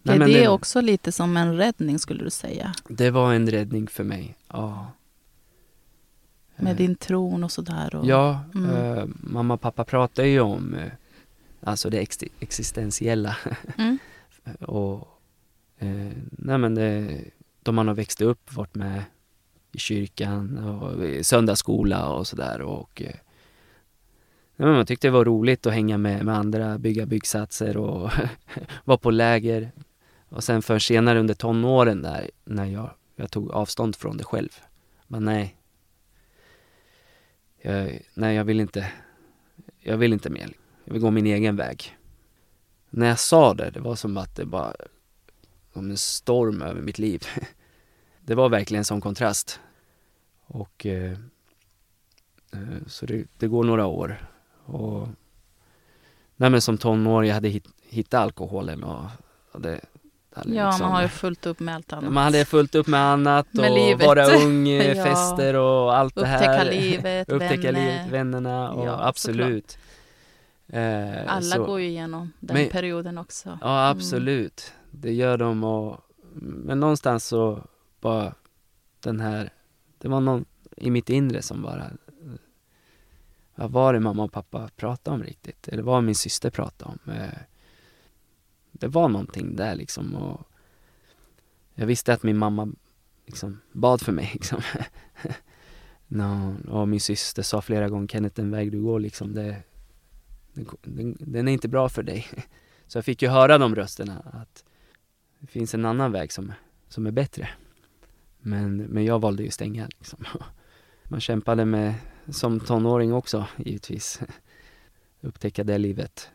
Nej, är men det, det, också lite som en räddning skulle du säga? det var en räddning för mig, ja. Med Eh, din tron och sådär? Och... Ja, Mm. eh, mamma och pappa pratar ju om eh, alltså det ex- existentiella [laughs] Mm. och eh, nej men det, de man har växt upp, varit med i kyrkan och i söndagsskola och sådär och eh, nej, men man tyckte det var roligt att hänga med, med andra, bygga byggsatser och [laughs] vara på läger och sen för senare under tonåren där när jag, jag tog avstånd från det själv. Men nej, jag, nej jag vill inte, jag vill inte mer. Jag vill gå min egen väg. När jag sa det, det var som att det bara kom en storm över mitt liv. [laughs] Det var verkligen en sån kontrast. Och eh, Eh, så det, det, går några år. Och, nej men som tonåring jag hade hit, hittat alkoholen och, och det, Ja, liksom, man har ju fullt upp med allt annat. Man hade fullt upp med annat och med vara [laughs] ung, ja. fester och allt det här. Upptäcka livet, [laughs] Upptäcka vänner. livet, vännerna och ja, absolut. Eh, Alla så, går ju igenom den men, perioden också. Ja, mm. absolut. Mm. Det gör de och men någonstans så bara den här, det var någon i mitt inre som bara vad var det mamma och pappa pratade om riktigt? Eller vad min syster pratade om? Eh, det var någonting där liksom och jag visste att min mamma liksom bad för mig [laughs] liksom. no, och min syster sa flera gånger Kenneth den väg du går liksom det, den, den är inte bra för dig. [laughs] Så jag fick ju höra de rösterna att det finns en annan väg som, som är bättre. Men, men jag valde ju stänga liksom. [laughs] Man kämpade med, som tonåring också givetvis, upptäcka det livet.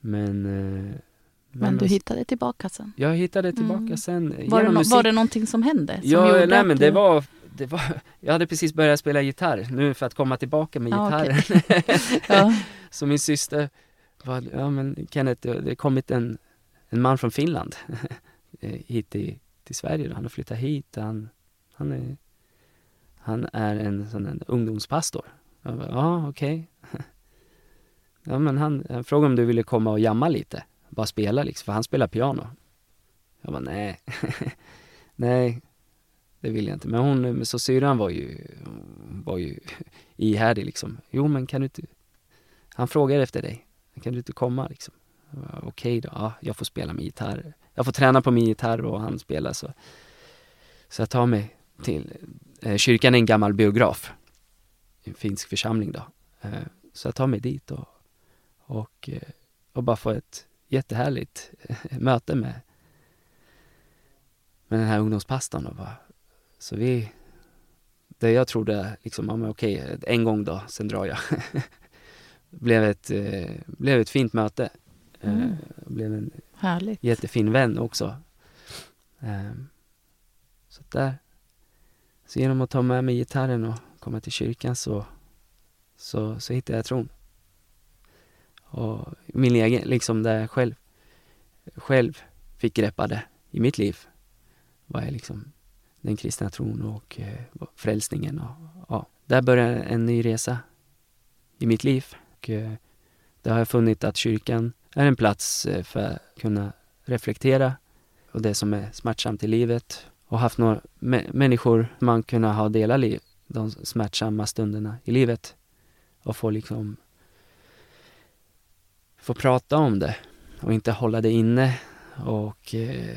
Men eh, men du hittade tillbaka sen? Jag hittade tillbaka mm. sen. Var det, no var det någonting som hände? Som ja, nej men det var, det var, [laughs] jag hade precis börjat spela gitarr nu för att komma tillbaka med ah, gitarren. Okay. [laughs] ja. [laughs] Så min syster var, ja men Kenneth, det har kommit en, en man från Finland hit till, till Sverige. Han har flyttat hit. Han, han, är, han är en sån en ungdomspastor. Jag bara, ja okej. Okay. Ja men han, han frågade om du ville komma och jamma lite bara spela liksom, för han spelar piano. Jag bara, nej, [laughs] nej, det vill jag inte. Men hon, så syrran var ju, var ju [laughs] ihärdig liksom. Jo men kan du inte, han frågar efter dig, kan du inte komma liksom? Okej okay då, ja, jag får spela min gitarr. Jag får träna på min gitarr och han spelar så. Så jag tar mig till, eh, kyrkan är en gammal biograf. En finsk församling då. Eh, så jag tar mig dit och, och, eh, och bara får ett jättehärligt eh, möte med, med den här ungdomspastorn. Och bara, så vi, det jag trodde liksom, ja, men okej, en gång då, sen drar jag. [laughs] blev, ett, eh, blev ett fint möte. Eh, mm. blev en Härligt. jättefin vän också. Eh, så där. Så genom att ta med mig gitarren och komma till kyrkan så, så, så hittade jag tron. Och min egen, liksom där jag själv, själv fick greppa det i mitt liv var jag liksom den kristna tron och eh, frälsningen. Och, ja, där började en ny resa i mitt liv. Och, eh, där har jag funnit att kyrkan är en plats eh, för att kunna reflektera och det som är smärtsamt i livet och haft några människor man kunna ha delat liv, de smärtsamma stunderna i livet och få liksom få prata om det och inte hålla det inne. Och eh,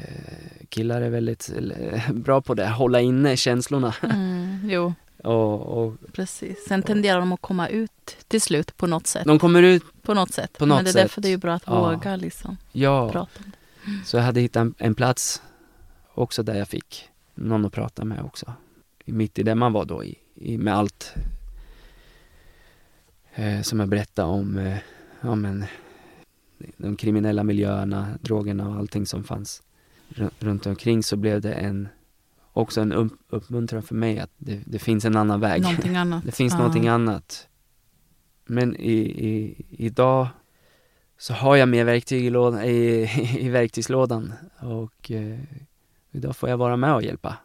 killar är väldigt [laughs] bra på det, hålla inne känslorna. Mm, jo. [laughs] och, och, Precis. Sen tenderar de att komma ut till slut på något sätt. De kommer ut på något sätt. På något Men det är sätt. därför det är bra att ja. våga liksom ja. prata om det. Mm. Så jag hade hittat en, en, plats också där jag fick någon att prata med också. Mitt i det man var då i, i med allt eh, som jag berättade om eh, ja, men, de kriminella miljöerna, drogerna och allting som fanns runt omkring så blev det en också en uppmuntran för mig att det, det finns en annan väg. Någonting [laughs] annat. det finns ja. någonting annat. Men i, i, idag så har jag mer verktyg i, lådan, i, [laughs] i verktygslådan och eh, idag får jag vara med och hjälpa.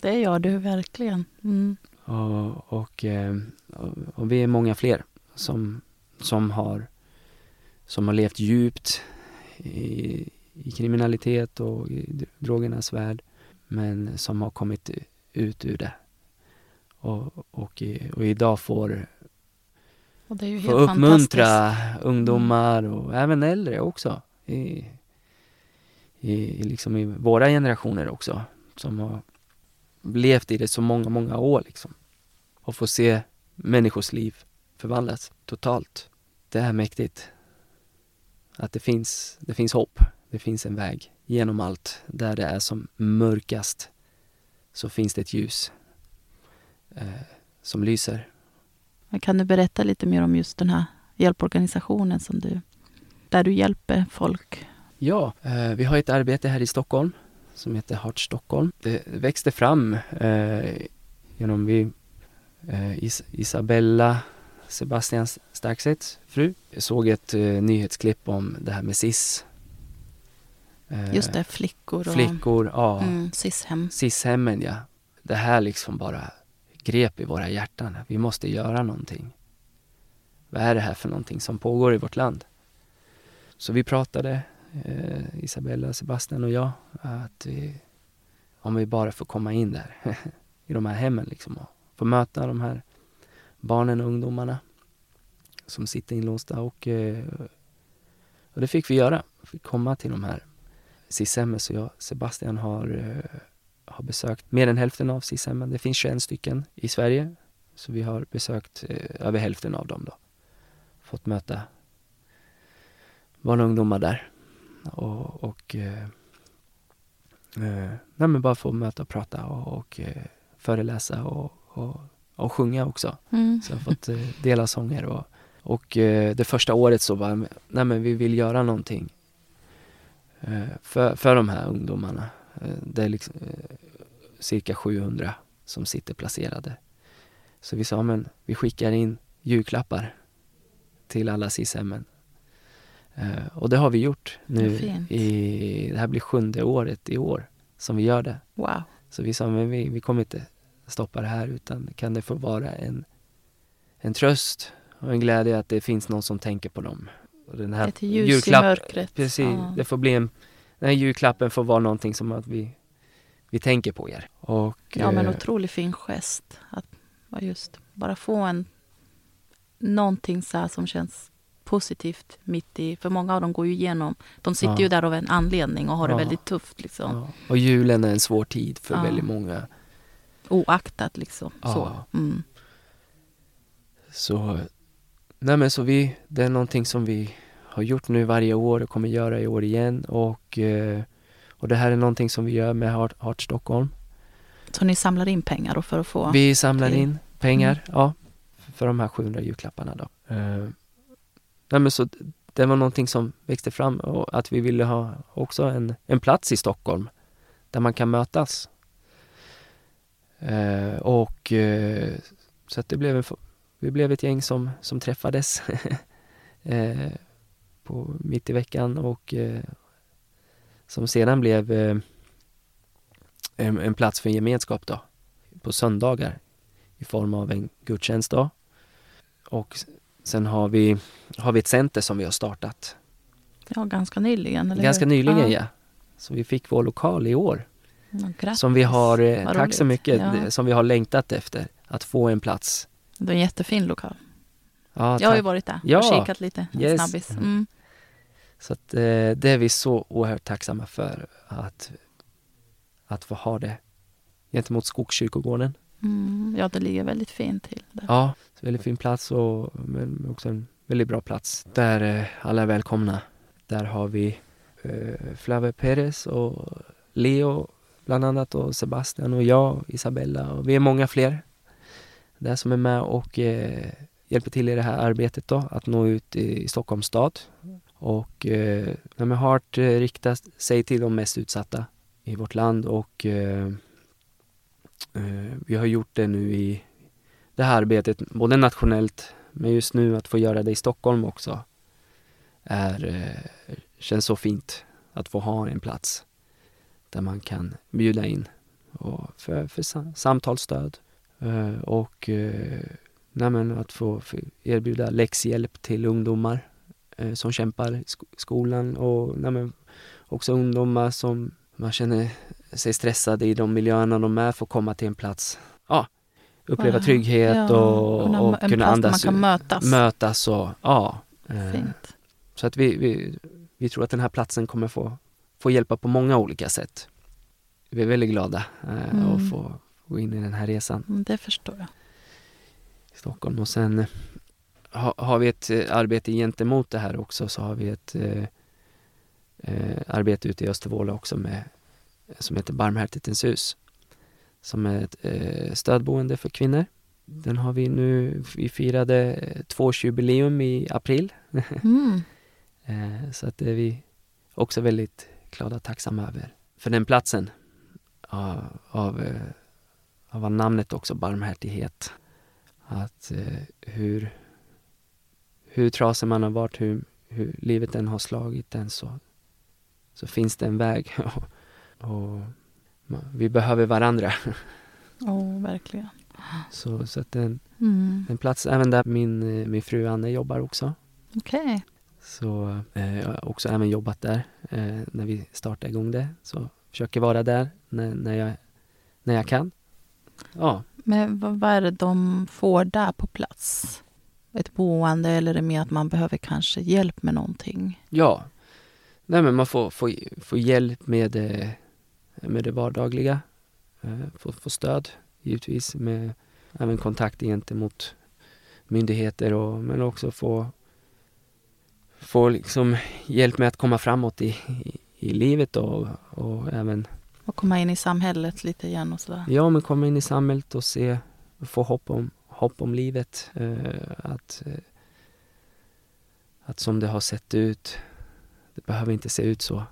Det gör du verkligen. Mm. Och, och, eh, och, och, vi är många fler som, som har som har levt djupt i, i kriminalitet och i drogernas värld men som har kommit ut ur det och, och, och idag får, och får uppmuntra ungdomar och mm. även äldre också i, i, liksom i våra generationer också som har levt i det så många, många år liksom och få se människors liv förvandlas totalt. Det är mäktigt att det finns, det finns hopp, det finns en väg genom allt. Där det är som mörkast så finns det ett ljus eh, som lyser. Kan du berätta lite mer om just den här hjälporganisationen som du, där du hjälper folk? Ja, eh, vi har ett arbete här i Stockholm som heter Heart Stockholm. Det växte fram eh, genom vi eh, Is Isabella Sebastian Starksets fru. Jag såg ett eh, nyhetsklipp om det här med SIS. Eh, Just det, flickor och Flickor, ja. mm, SIS-hem. SIS-hemmen, ja. Det här liksom bara grep i våra hjärtan. Vi måste göra någonting. Vad är det här för någonting som pågår i vårt land? Så vi pratade, eh, Isabella, Sebastian och jag, att vi, om vi bara får komma in där [laughs] i de här hemmen liksom och få möta de här barnen och ungdomarna som sitter inlåsta och, eh, och det fick vi göra. Vi fick komma till de här SIS-hemmen så jag, Sebastian har, eh, har besökt mer än hälften av SIS-hemmen. Det finns 21 stycken i Sverige så vi har besökt eh, över hälften av dem då. Fått möta barn och ungdomar där och, och eh, nej men bara få möta och prata och, och eh, föreläsa och, och, och sjunga också. Mm. Så jag har fått eh, dela sånger och, och eh, det första året så var nej men vi vill göra någonting eh, för, för de här ungdomarna. Det är liksom cirka 700 som sitter placerade. Så vi sa, men vi skickar in julklappar till alla SIS-hemmen. Och det har vi gjort nu. fint. I, det här blir sjunde året i år som vi gör det. Wow. Så vi sa, men vi, vi kommer inte stoppa det här utan kan det få vara en, en tröst och en glädje att det finns någon som tänker på dem. Och den här Ett ljus julklapp- i mörkret. Precis, Ja. det får bli en, den här julklappen får vara någonting som att vi, vi tänker på er. Och, Ja, men eh, otroligt fin gest. Att just bara få en någonting så här som känns positivt mitt i, för många av dem går ju igenom, de sitter Ja. ju där av en anledning och har det Ja. väldigt tufft liksom. Och julen är en svår tid för väldigt många. Oaktat liksom. Ja. Så. Mm. Så, nej men så vi, det är någonting som vi har gjort nu varje år och kommer göra i år igen. Och, eh, och det här är någonting som vi gör med Heart, Heart Stockholm. Så ni samlar in pengar då för att få... Vi samlar till- in pengar, ja, för de här 700 julklapparna då. Eh, nej men så det var någonting som växte fram och att vi ville ha också en, en plats i Stockholm där man kan mötas. Eh, och eh, så att det blev vi blev ett gäng som, som träffades [laughs] eh, på, mitt i veckan och eh, som sedan blev eh, en, en plats för gemenskap då på söndagar i form av en gudstjänst då. Och sen har vi, har vi ett center som vi har startat Ja, ganska nyligen. Eller ganska hur? nyligen ja. Så vi fick vår lokal i år Ja, grattis. som vi har, eh, Vad tack så roligt. mycket, Ja. som vi har längtat efter att få en plats. Det är en jättefin lokal. Ja, jag har ju varit där och Ja. kikat lite. Yes. snabbis. Mm. Så att, eh, det är vi så oerhört tacksamma för att, att få ha det gentemot Skogskyrkogården. Mm. Ja, det ligger väldigt fint till. Där. Ja, så väldigt fin plats och men också en väldigt bra plats där eh, alla är välkomna. Där har vi eh, Flave Perez och Leo bland annat och Sebastian och jag och Isabella och vi är många fler där som är med och eh, hjälper till i det här arbetet då att nå ut i Stockholms stad. Och eh, med Heart eh, riktar sig till de mest utsatta i vårt land och eh, eh, vi har gjort det nu i det här arbetet, både nationellt men just nu att få göra det i Stockholm också är, eh, känns så fint att få ha en plats där man kan bjuda in och för, för sa- samtalsstöd eh, och eh, nej att få erbjuda läxhjälp till ungdomar eh, som kämpar i sk- skolan och nej också ungdomar som man känner sig stressade i de miljöerna de är får komma till en plats, ja, uppleva Ja, trygghet ja, och, kunna- och en kunna andas man kan mötas. mötas och ja. Fint. Så att vi, vi, vi tror att den här platsen kommer få, få hjälpa på många olika sätt. Vi är väldigt glada eh, Mm. att få gå in i den här resan Mm, Det förstår jag. i Stockholm. Och sen eh, ha, har vi ett eh, arbete gentemot det här också så har vi ett eh, eh, arbete ute i Östervåla också med, som heter Barmhärtighetens hus. Som är ett eh, stödboende för kvinnor. Den har vi nu, vi firade eh, tvåårsjubileum i april. [laughs] Mm. Eh, så att det är vi också väldigt glada och tacksamma över. För den platsen av, av, eh, av namnet också, barmhärtighet. att eh, hur, hur trasig man har varit, hur, hur livet än har slagit en så, så finns det en väg. [laughs] och vi behöver varandra. Ja, oh, verkligen. Så, så att en, mm. en plats även där min, min fru Anne jobbar också. Okej. Okay. Så eh, jag har också även jobbat där eh, när vi startade igång det. Så försöker vara där när, när, jag, när jag kan. Ja. Men vad, vad är det de får där på plats? Ett boende eller är det mer att man behöver kanske hjälp med någonting? Ja. Nej men man får, får, får hjälp med, det, med det vardagliga. Eh, får, får stöd givetvis med även kontakt gentemot myndigheter och, men också få, få liksom hjälp med att komma framåt i, i, i livet och, och även och komma in i samhället lite igen och sådär. Ja, men komma in i samhället och se, få hopp om, hopp om livet. Eh, att, eh, att som det har sett ut, det behöver inte se ut så.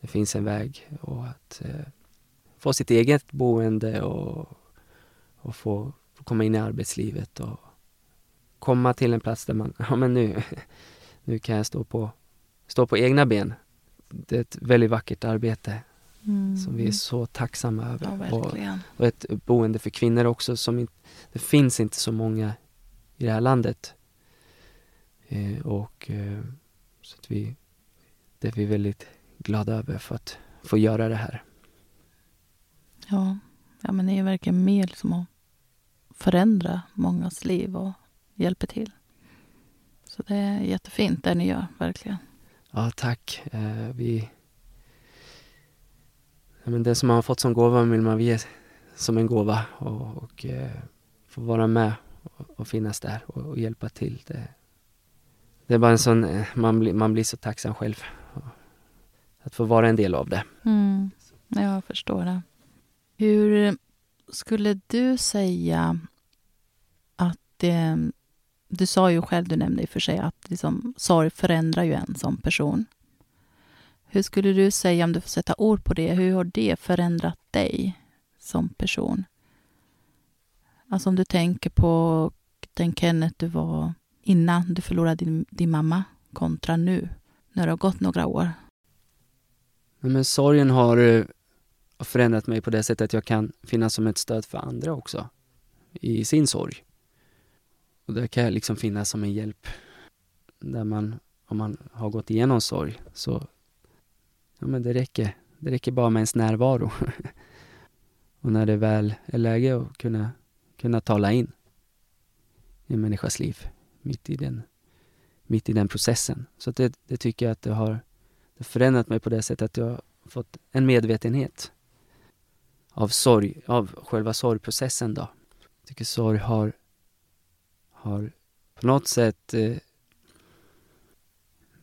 Det finns en väg och att eh, få sitt eget boende och, och få, få komma in i arbetslivet och komma till en plats där man, [laughs] ja men nu, nu kan jag stå på, stå på egna ben. Det är ett väldigt vackert arbete mm. som vi är så tacksamma över. Ja, och, och, ett boende för kvinnor också som inte, det finns inte så många i det här landet. Eh, och eh, så att vi, det är vi väldigt glada över för att få göra det här. Ja, ja men ni är verkligen med liksom att förändra mångas liv och hjälper till. Så det är jättefint det ni gör, verkligen. Ja, tack. Eh, vi ja, men det som man har fått som gåva vill man ge som en gåva och, och eh, få vara med och, och finnas där och, och, hjälpa till. Det, det är bara en sån, eh, man, blir, man blir så tacksam själv att få vara en del av det. Mm, jag förstår det. Hur skulle du säga att det, du sa ju själv, du nämnde i och för sig att liksom, sorg förändrar ju en som person. Hur skulle du säga, om du får sätta ord på det, hur har det förändrat dig som person? Alltså om du tänker på den Kenneth du var innan du förlorade din, din mamma kontra nu, när det har gått några år. Men sorgen har eh, förändrat mig på det sättet att jag kan finnas som ett stöd för andra också i sin sorg. Och det kan jag liksom finnas som en hjälp. Där man, om man har gått igenom sorg, så ja, men det räcker. Det räcker bara med ens närvaro. [laughs] och när det väl är läge att kunna, kunna tala in i en människas liv mitt i den, mitt i den processen. Så det, det tycker jag att det har det förändrat mig på det sättet att jag har fått en medvetenhet av sorg, av själva sorgprocessen då. Jag tycker sorg har, har på något sätt eh,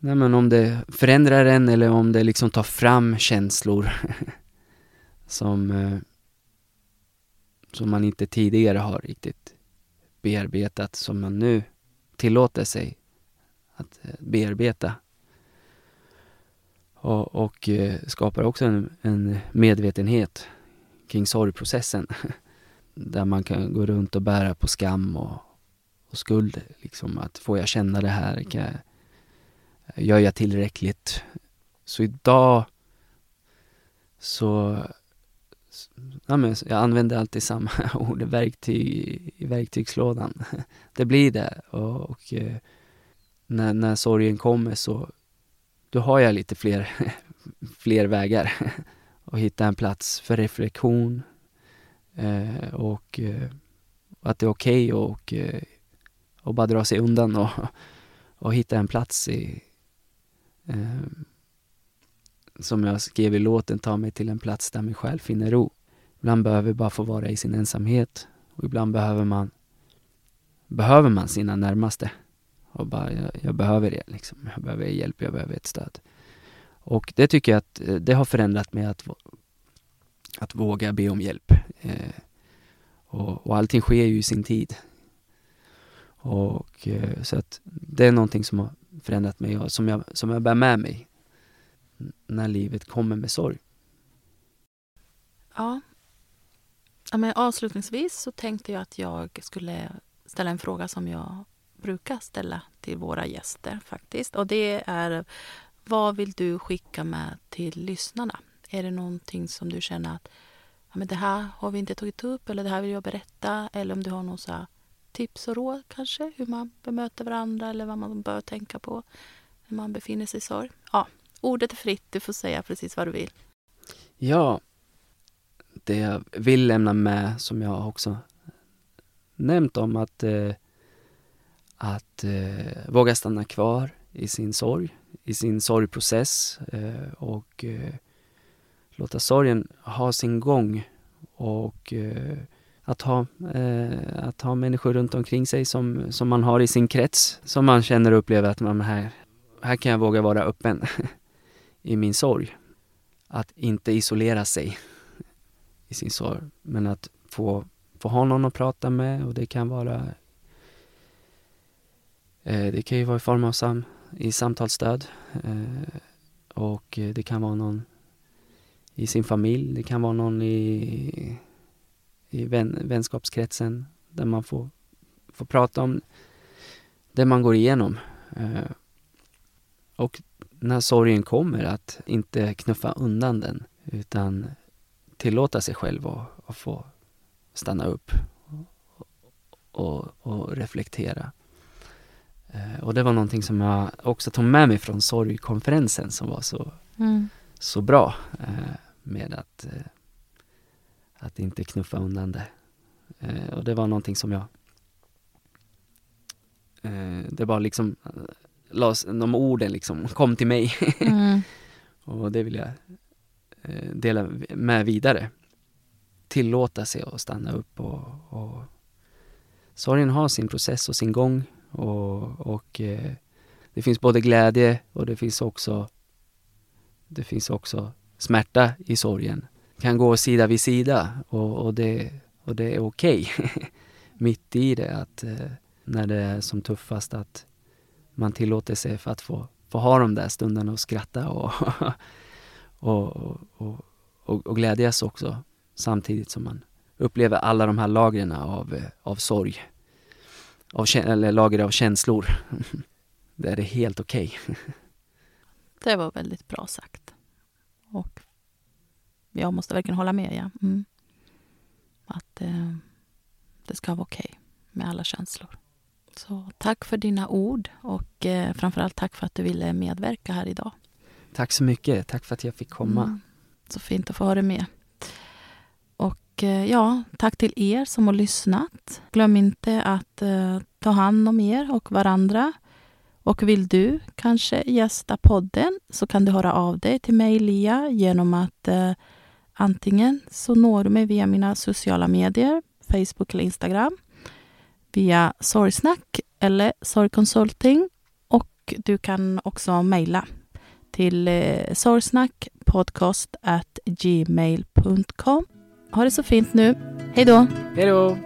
Nej men om det förändrar en eller om det liksom tar fram känslor [laughs] som, eh, som man inte tidigare har riktigt bearbetat, som man nu tillåter sig att eh, bearbeta. Och, och eh, skapar också en, en medvetenhet kring sorgprocessen. [laughs] Där man kan gå runt och bära på skam och, och skuld. Liksom att får jag känna det här? Kan jag, Gör jag tillräckligt? Så idag så ja, men jag använder alltid samma [laughs] ord, verktyg i verktygslådan. Det blir det. Och, och eh, när, när sorgen kommer så då har jag lite fler, [laughs] fler vägar [laughs] att hitta en plats för reflektion eh, och eh, att det är okej okay och, eh, och bara dra sig undan och, och hitta en plats i, eh, som jag skrev i låten, ta mig till en plats där min själ finner ro. Ibland behöver bara få vara i sin ensamhet och ibland behöver man behöver man sina närmaste. Och bara, jag, jag behöver det liksom. Jag behöver hjälp, jag behöver ett stöd. Och det tycker jag att eh, det har förändrat mig att, att våga be om hjälp. Eh, och, och allting sker ju i sin tid. Och eh, så att det är någonting som har förändrat mig och som jag, som jag bär med mig när livet kommer med sorg. Ja. ja men avslutningsvis så tänkte jag att jag skulle ställa en fråga som jag brukar ställa till våra gäster faktiskt. Och det är vad vill du skicka med till lyssnarna? Är det någonting som du känner att ja, men det här har vi inte tagit upp eller det här vill jag berätta eller om du har några tips och råd kanske hur man bemöter varandra eller vad man bör tänka på när man befinner sig i sorg. Ja, ordet är fritt, du får säga precis vad du vill. Ja, det jag vill lämna med som jag också nämnt om att, eh, att eh, våga stanna kvar i sin sorg, i sin sorgprocess eh, och eh, låta sorgen ha sin gång och eh, att ha, eh, att ha människor runt omkring sig som, som man har i sin krets, som man känner och upplever att man här, här kan jag våga vara öppen [laughs] i min sorg. Att inte isolera sig i sin sorg, men att få, få ha någon att prata med och det kan vara eh, det kan ju vara i form av sam, i samtalsstöd eh, och det kan vara någon i sin familj, det kan vara någon i, i vän, vänskapskretsen där man får, får prata om det man går igenom. Eh, och när sorgen kommer, att inte knuffa undan den utan tillåta sig själv att, få stanna upp och, och reflektera. Eh, och det var någonting som jag också tog med mig från sorgkonferensen som var så, mm. så bra eh, med att, att inte knuffa undan det. Och det var någonting som jag det var liksom de orden liksom kom till mig. [laughs] Mm. och det vill jag dela med vidare. Tillåta sig att stanna upp och, och sorgen har sin process och sin gång och, och eh, det finns både glädje och det finns också det finns också smärta i sorgen. Kan gå sida vid sida och, och det, och det är okej okay. [laughs] mitt i det att eh, när det är som tuffast att man tillåter sig för att få, få ha de där stunderna och skratta och, [laughs] och, och, och, och glädjas också samtidigt som man upplever alla de här lagren av, eh, av sorg av, eller lager av känslor. [laughs] Det är det helt okej. Okay. Det var väldigt bra sagt. Och jag måste verkligen hålla med. Ja. Mm. Att eh, det ska vara okej okay med alla känslor. Så tack för dina ord och eh, framförallt tack för att du ville medverka här idag. Tack så mycket. Tack för att jag fick komma. Mm. Så fint att få ha dig med. Och eh, ja, tack till er som har lyssnat. Glöm inte att eh, ta hand om er och varandra. Och vill du kanske gästa podden så kan du höra av dig till mig, Lia, genom att eh, antingen så når du mig via mina sociala medier, Facebook eller Instagram, via Sorgsnack eller Sorgconsulting och du kan också mejla till eh, sorgsnackpodcastgmail.com. ha det så fint nu. Hej då! Hej då!